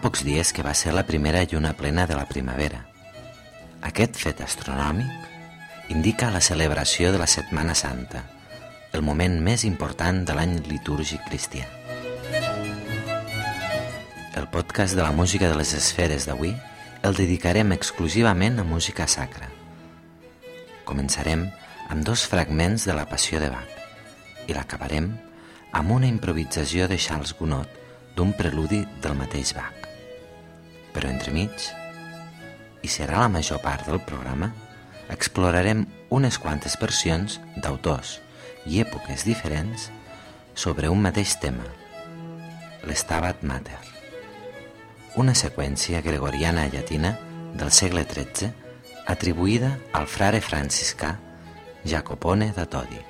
pocs dies que va ser la primera lluna plena de la primavera. Aquest fet astronòmic indica la celebració de la Setmana Santa, el moment més important de l'any litúrgic cristià. El podcast de la música de les esferes d'avui el dedicarem exclusivament a música sacra. Començarem amb dos fragments de la Passió de Bach i l'acabarem amb una improvisació de Charles Gounod d'un preludi del mateix Bach. Però entremig, i serà la major part del programa, explorarem unes quantes versions d'autors i èpoques diferents sobre un mateix tema, l'Estabat Mater, una seqüència gregoriana llatina del segle XIII atribuïda al frare franciscà Jacopone da Todi.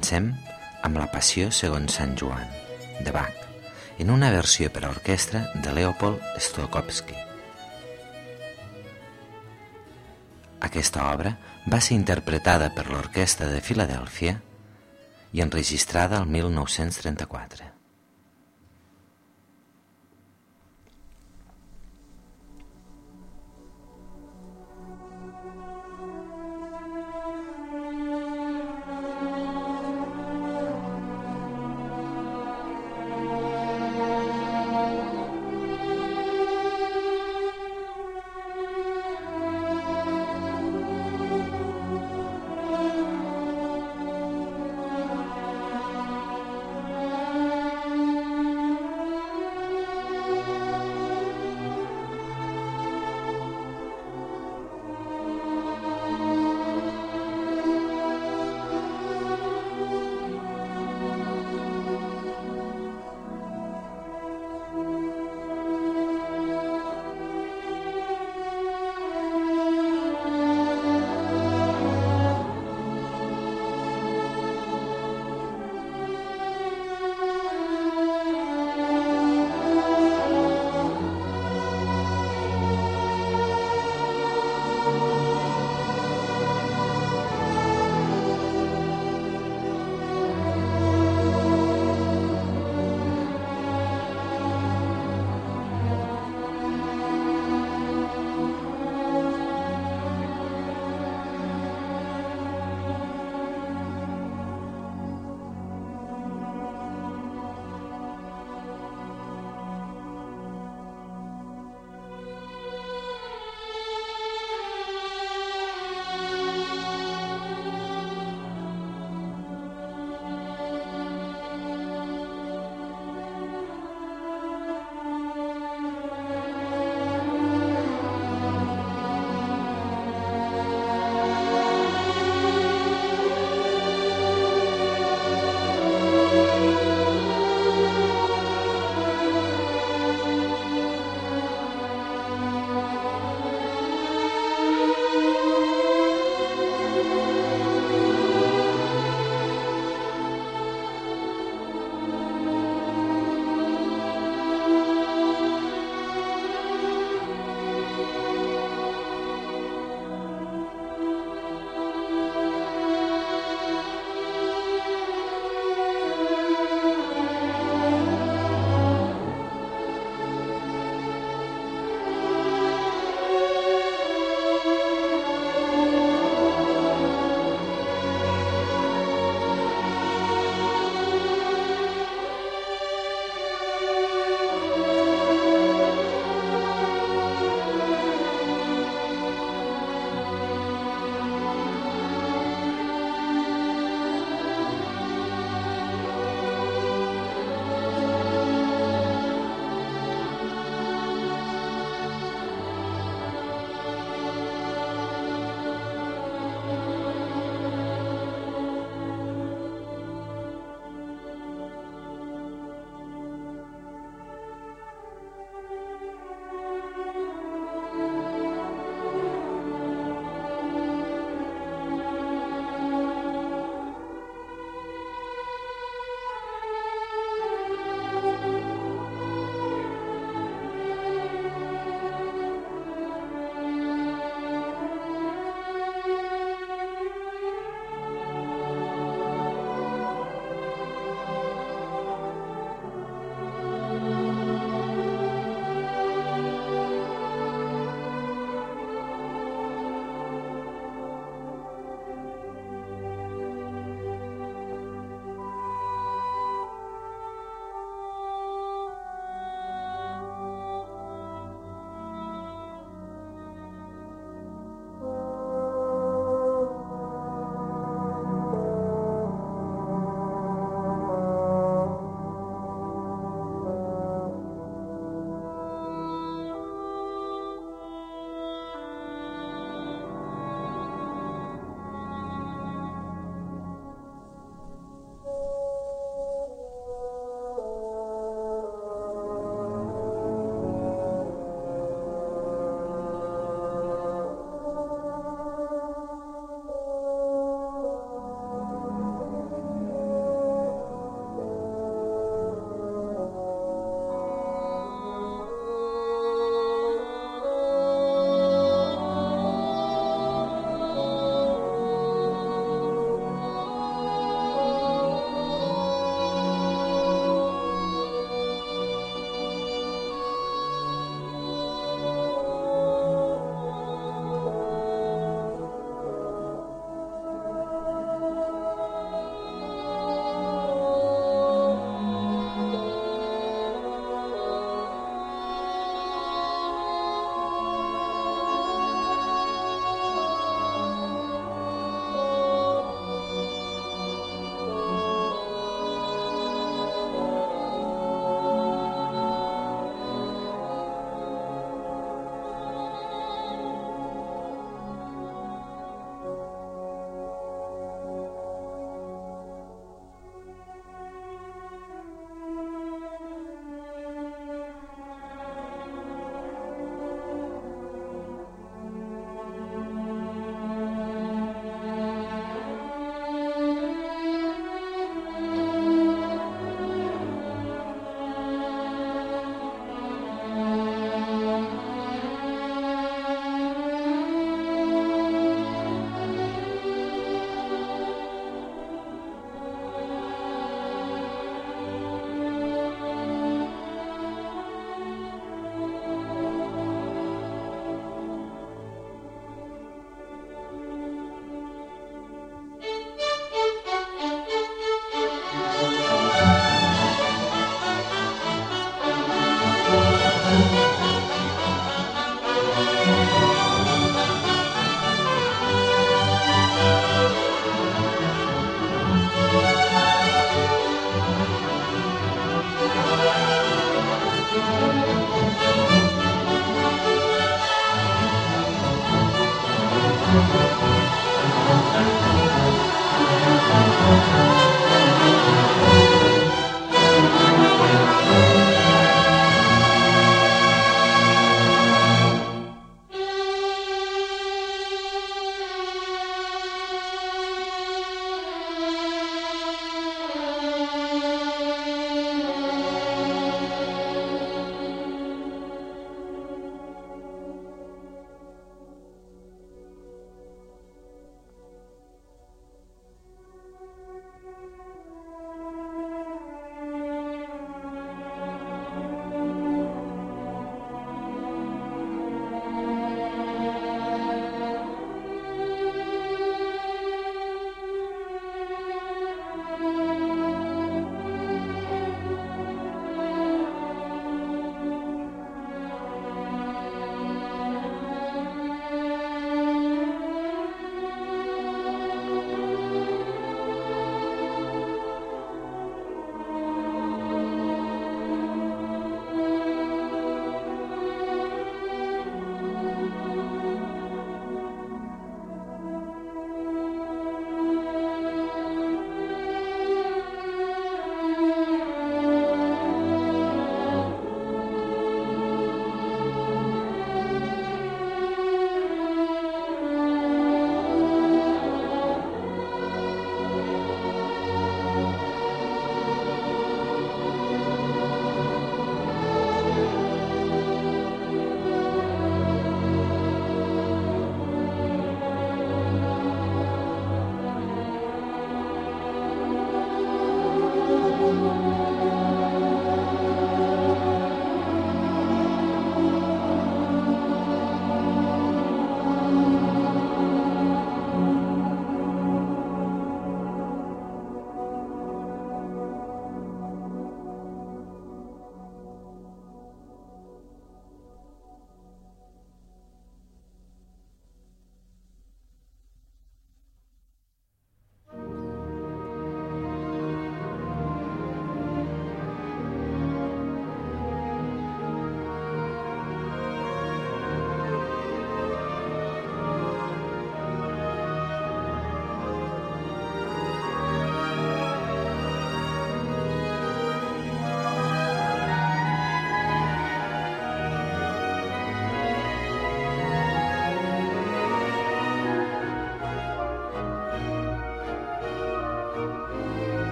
Comencem amb la Passió segons Sant Joan, de Bach, en una versió per a orquestra de Leopold Stokowski. Aquesta obra va ser interpretada per l'Orquestra de Filadèlfia i enregistrada el 1934.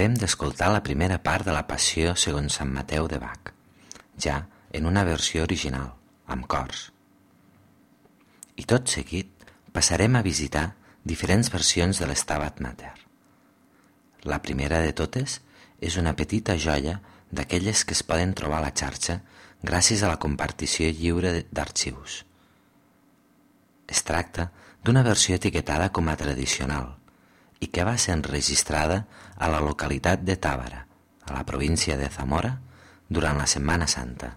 Acabem d'escoltar la primera part de la Passió segons Sant Mateu de Bach, ja en una versió original, amb cors. I tot seguit passarem a visitar diferents versions de l'Estabat Mater. La primera de totes és una petita joia d'aquelles que es poden trobar a la xarxa gràcies a la compartició lliure d'arxius. Es tracta d'una versió etiquetada com a tradicional i que va ser enregistrada a la localitat de Tàbara, a la província de Zamora, durant la Setmana Santa.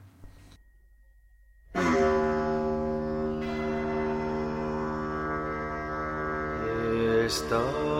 Estaba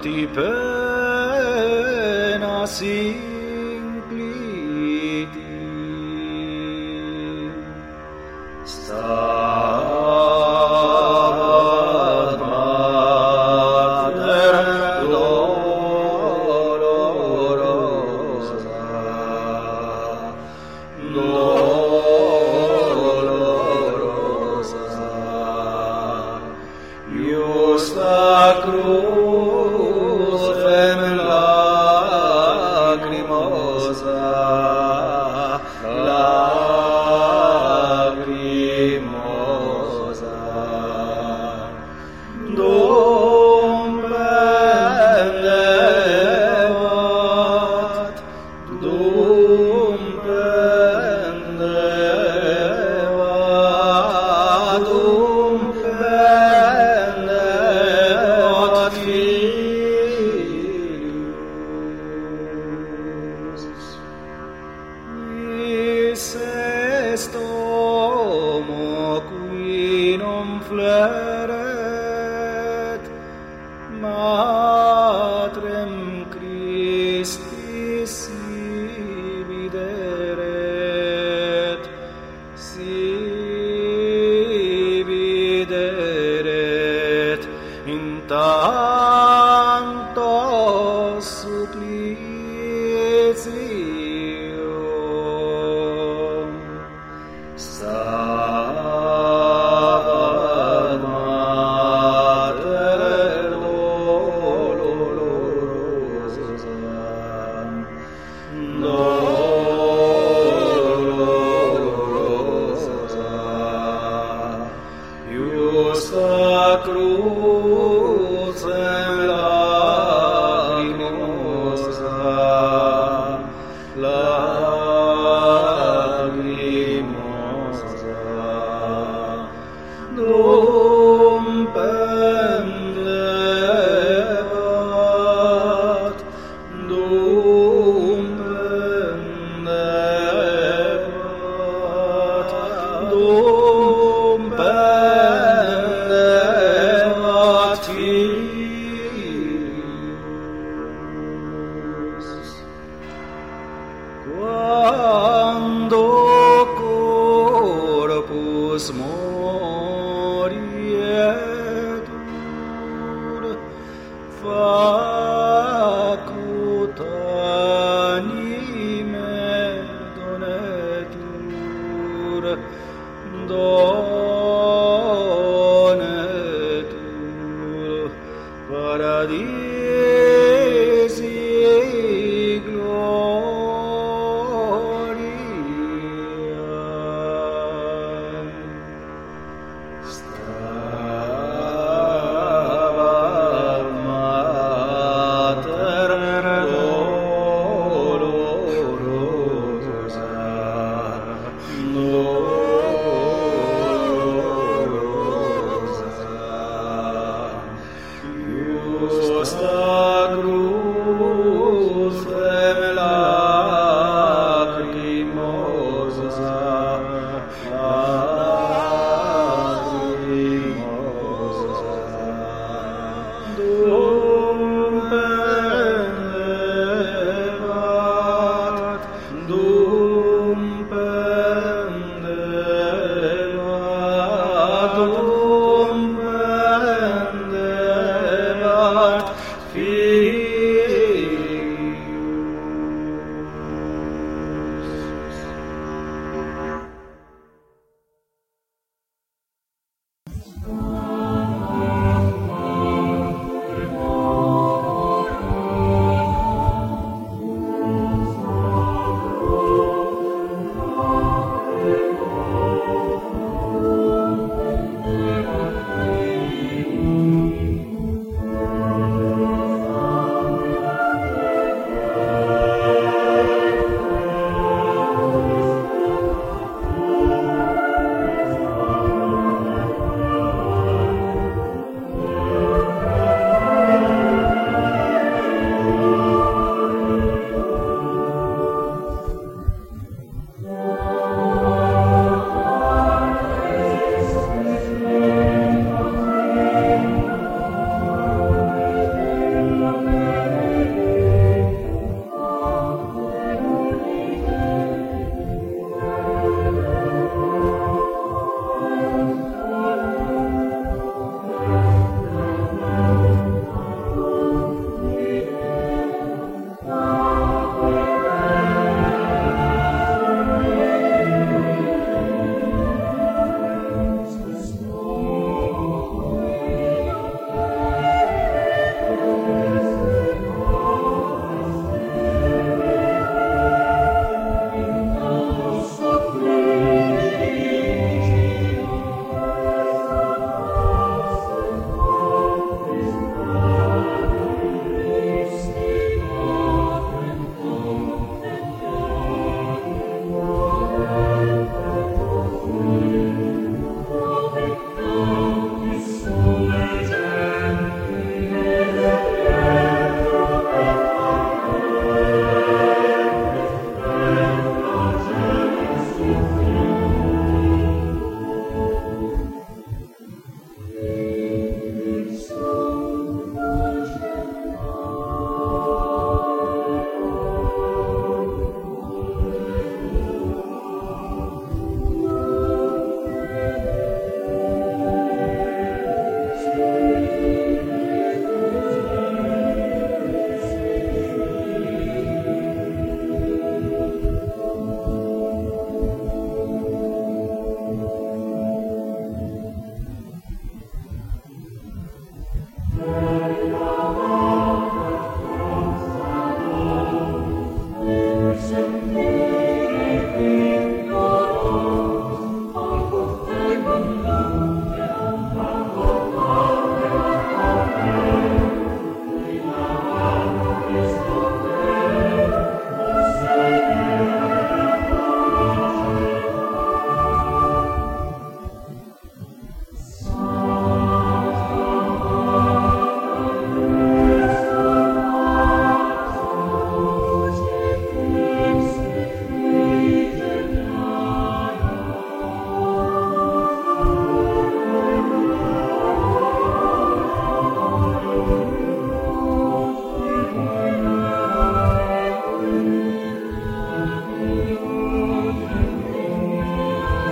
Ti pe nasir sacrum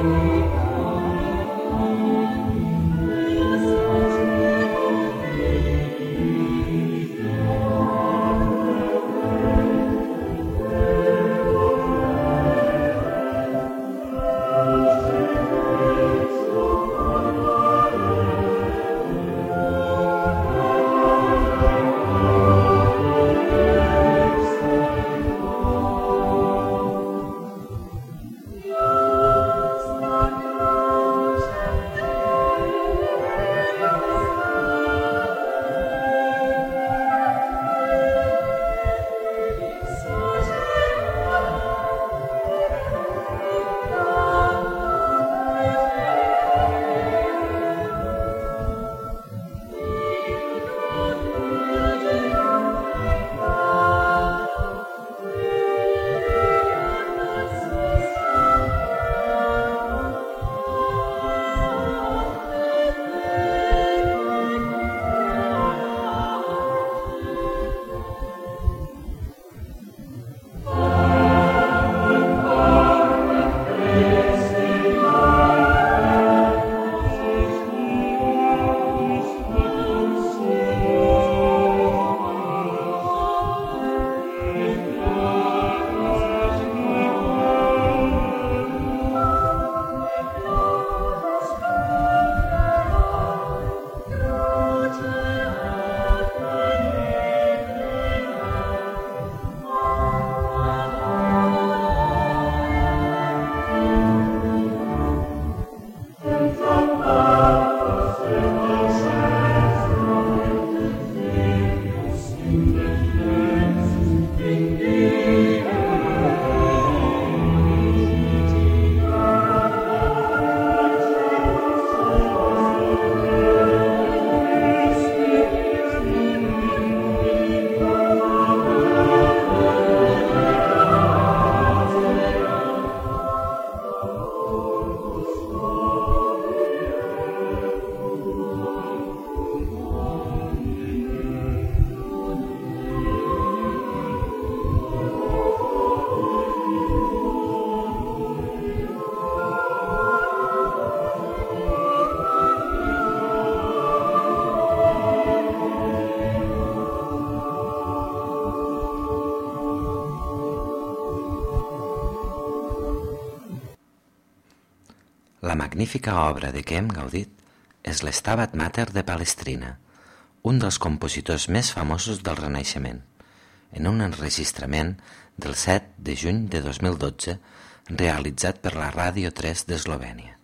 Música magnífica obra de què hem gaudit és l'Estabat Mater de Palestrina, un dels compositors més famosos del Renaixement, en un enregistrament del 7 de juny de 2012 realitzat per la Ràdio 3 d'Eslovènia.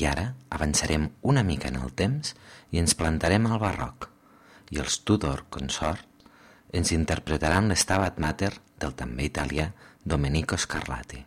I ara avançarem una mica en el temps i ens plantarem al barroc, i els Tudor Consort ens interpretaran l'Estabat Mater del també italià Domenico Scarlatti.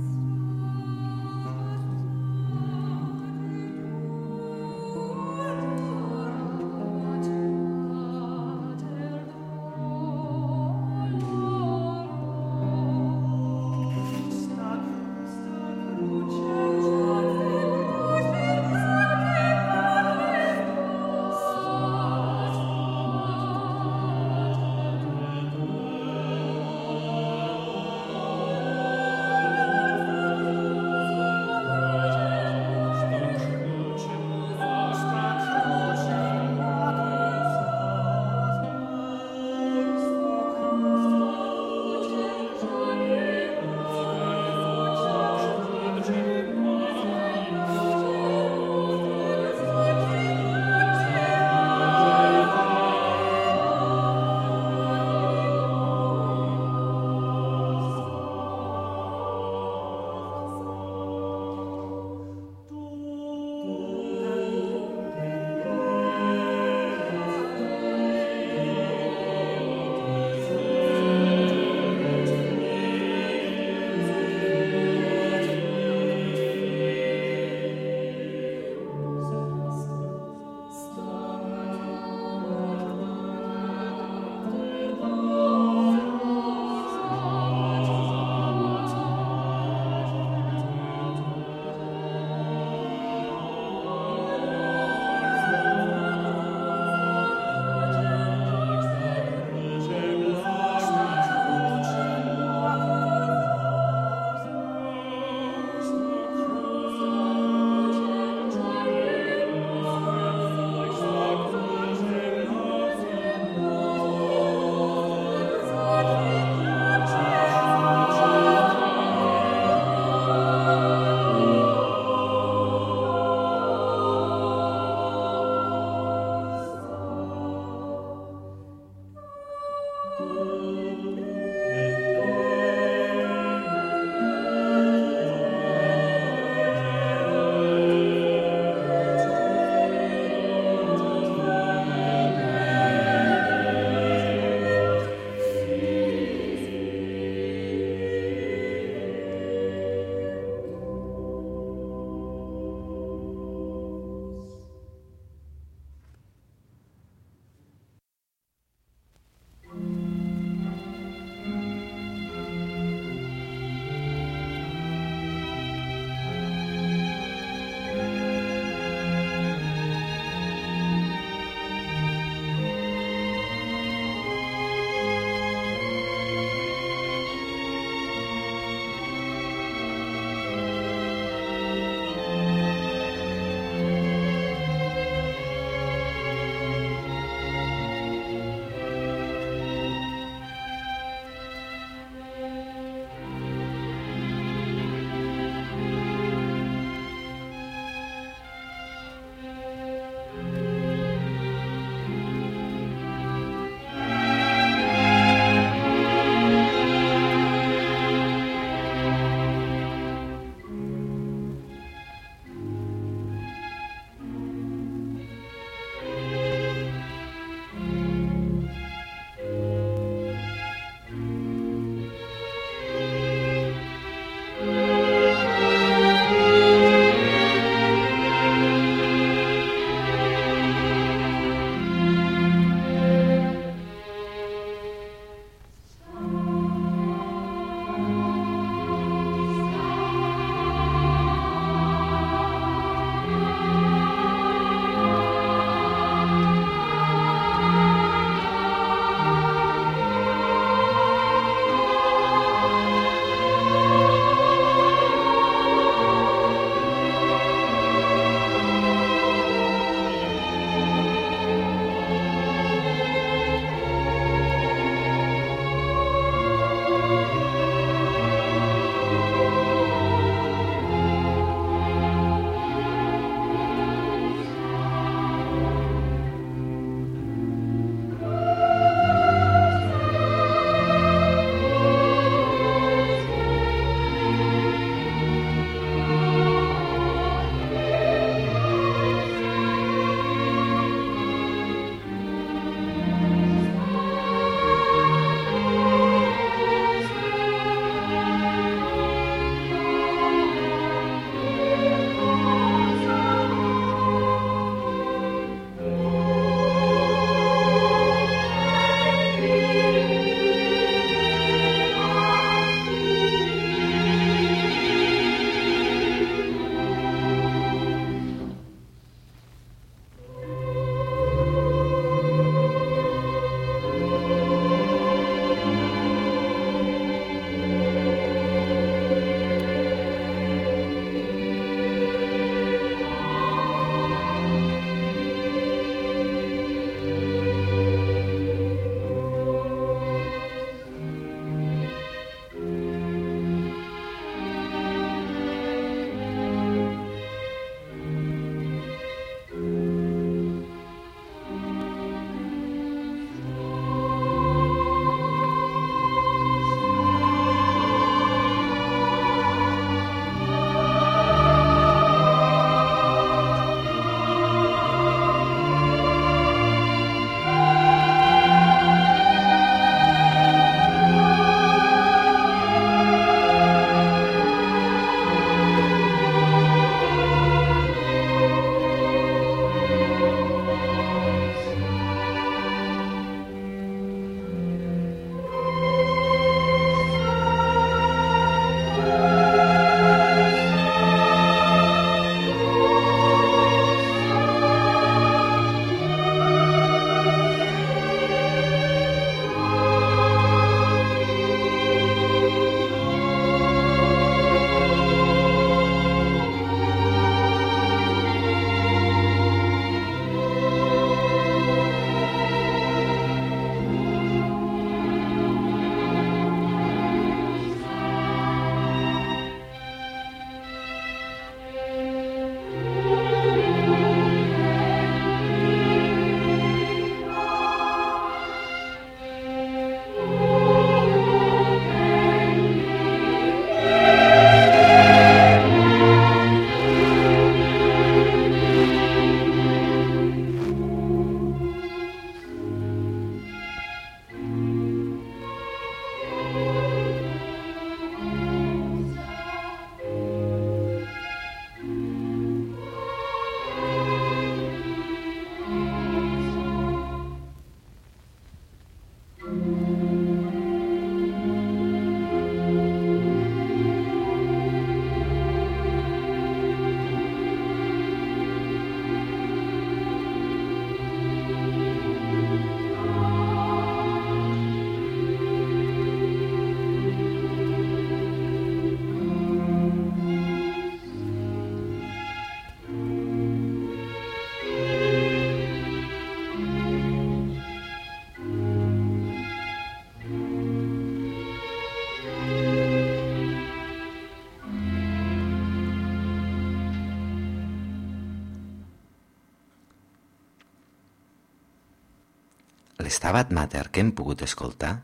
L'Estabat Mater que hem pogut escoltar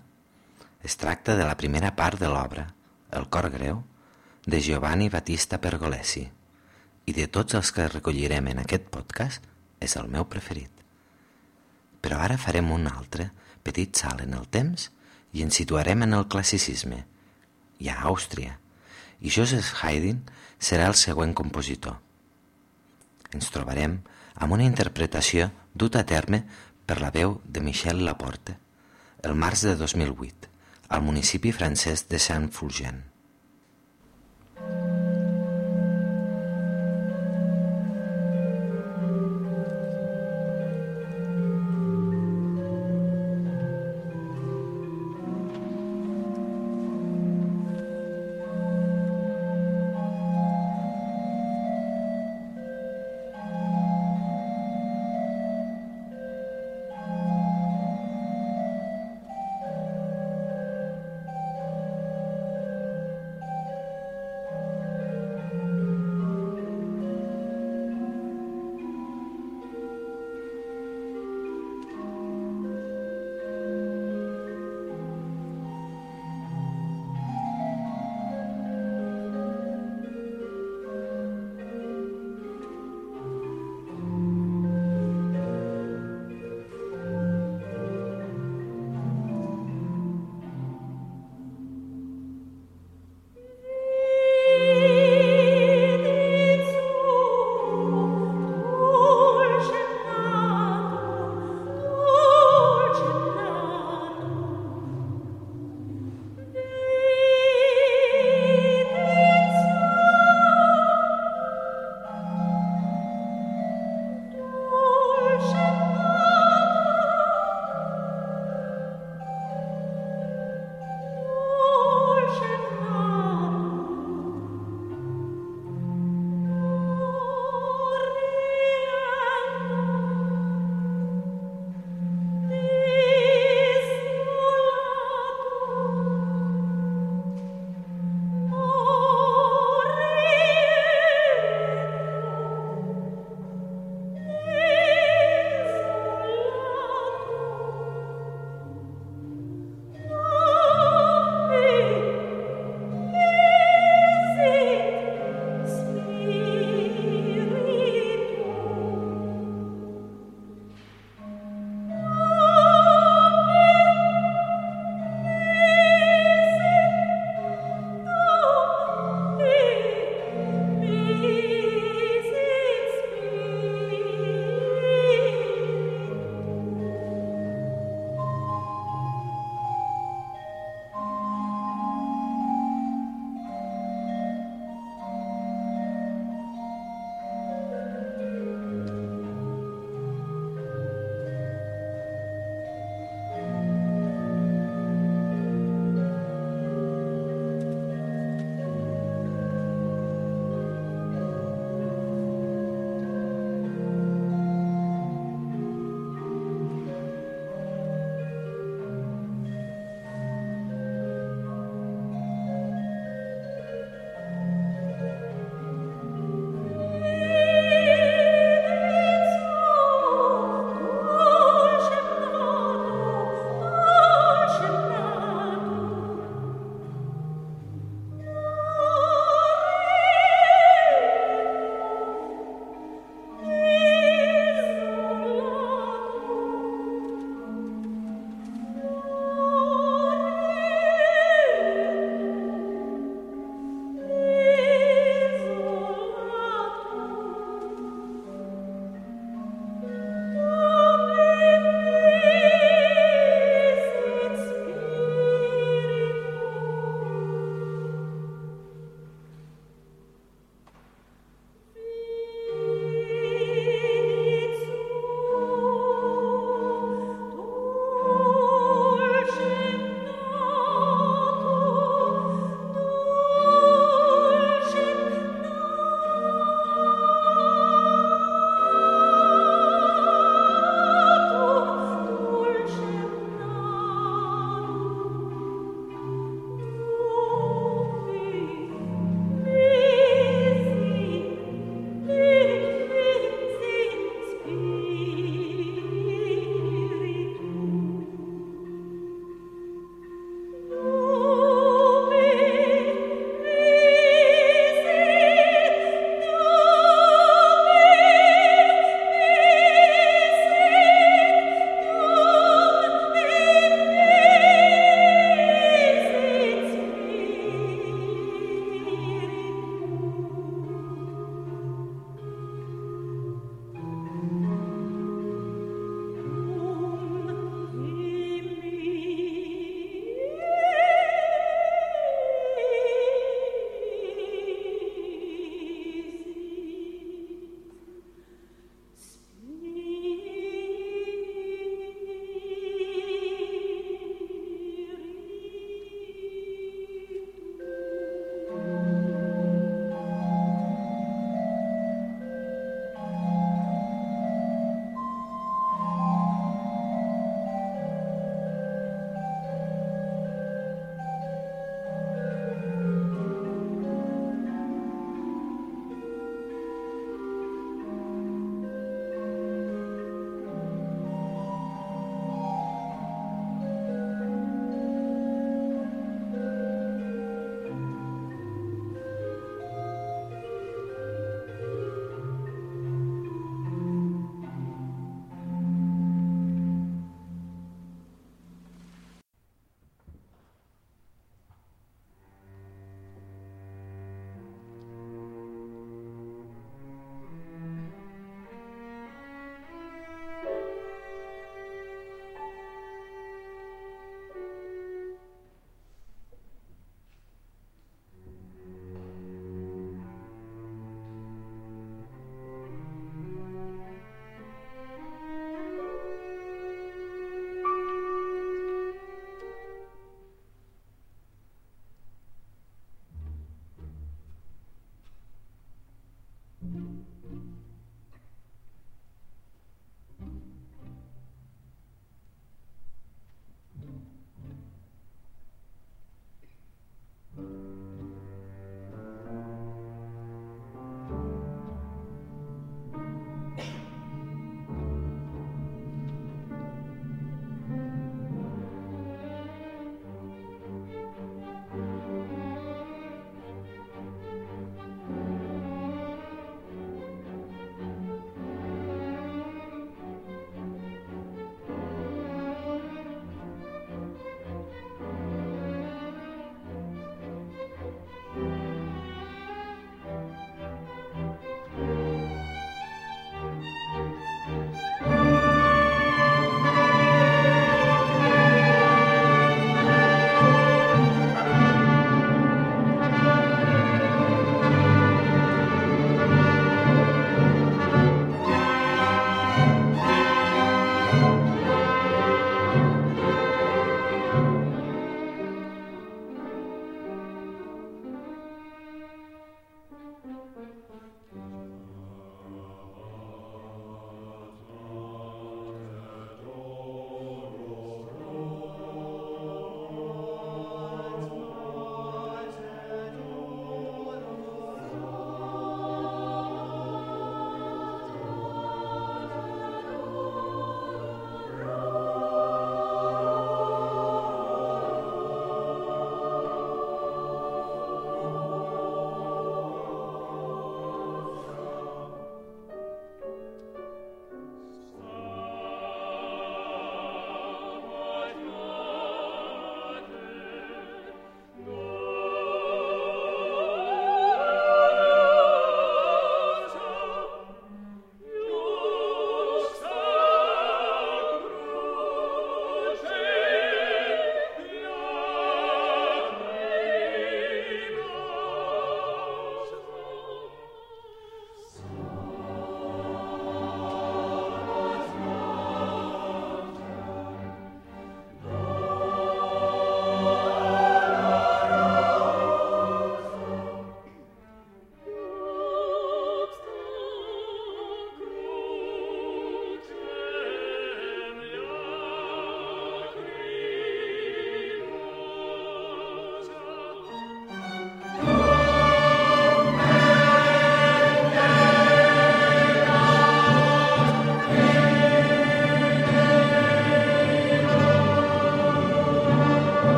es tracta de la primera part de l'obra, El cor greu, de Giovanni Battista Pergolesi, i de tots els que recollirem en aquest podcast és el meu preferit. Però ara farem un altre petit salt en el temps i ens situarem en el classicisme, i a Àustria, i Joseph Haydn serà el següent compositor. Ens trobarem amb una interpretació duta a terme per la veu de Michel Laporte el març de 2008 al municipi francès de Saint-Fulgent.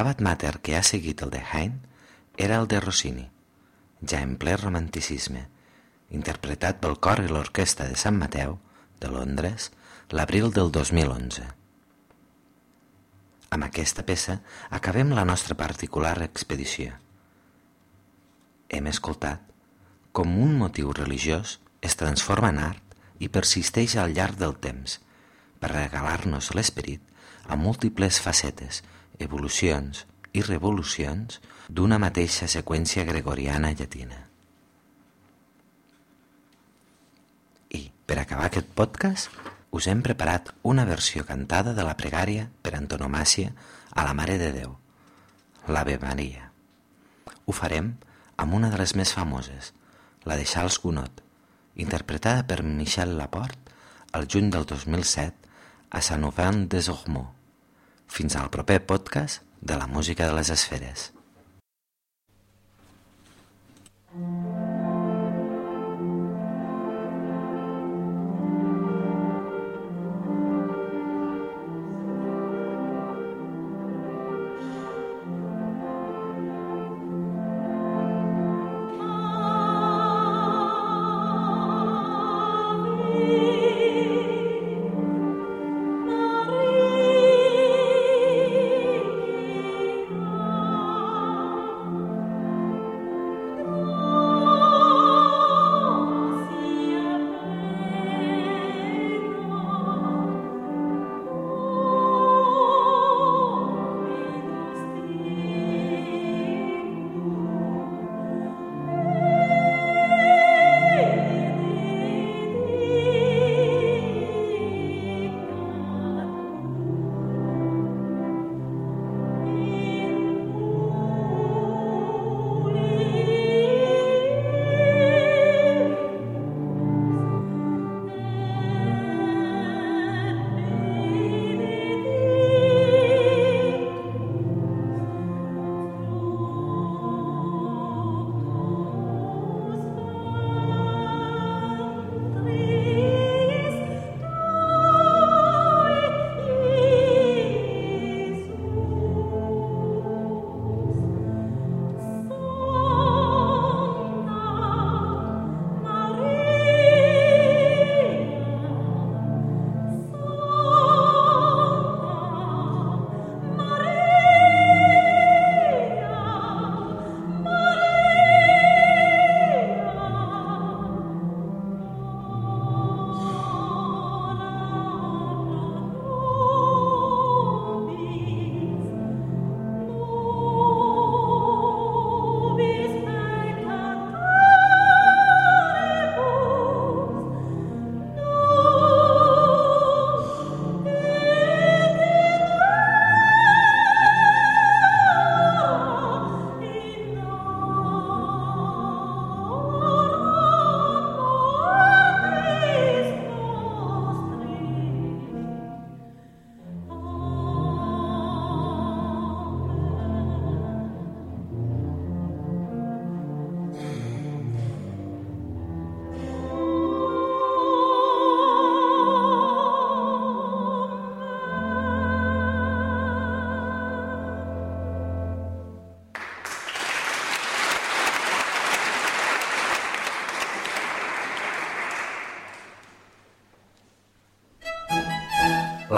L'Estabat Mater que ha seguit el de Haydn era el de Rossini, ja en ple romanticisme, interpretat pel cor i l'orquestra de Sant Mateu, de Londres, l'abril del 2011. Amb aquesta peça acabem la nostra particular expedició. Hem escoltat com un motiu religiós es transforma en art i persisteix al llarg del temps per regalar-nos l'esperit a múltiples facetes, evolucions i revolucions d'una mateixa seqüència gregoriana llatina. I, per acabar aquest podcast, us hem preparat una versió cantada de la pregària per antonomàcia a la Mare de Déu, l'Ave Maria. Ho farem amb una de les més famoses, la de Charles Gounod, interpretada per Michel Laporte el juny del 2007 a Saint-Ouen des Ormeaux. Fins al proper podcast de la música de les esferes.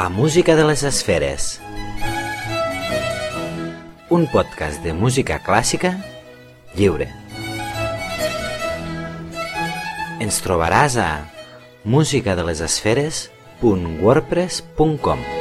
La música de les esferes. Un podcast de música clàssica lliure. Ens trobaràs a musicadelesesferes.wordpress.com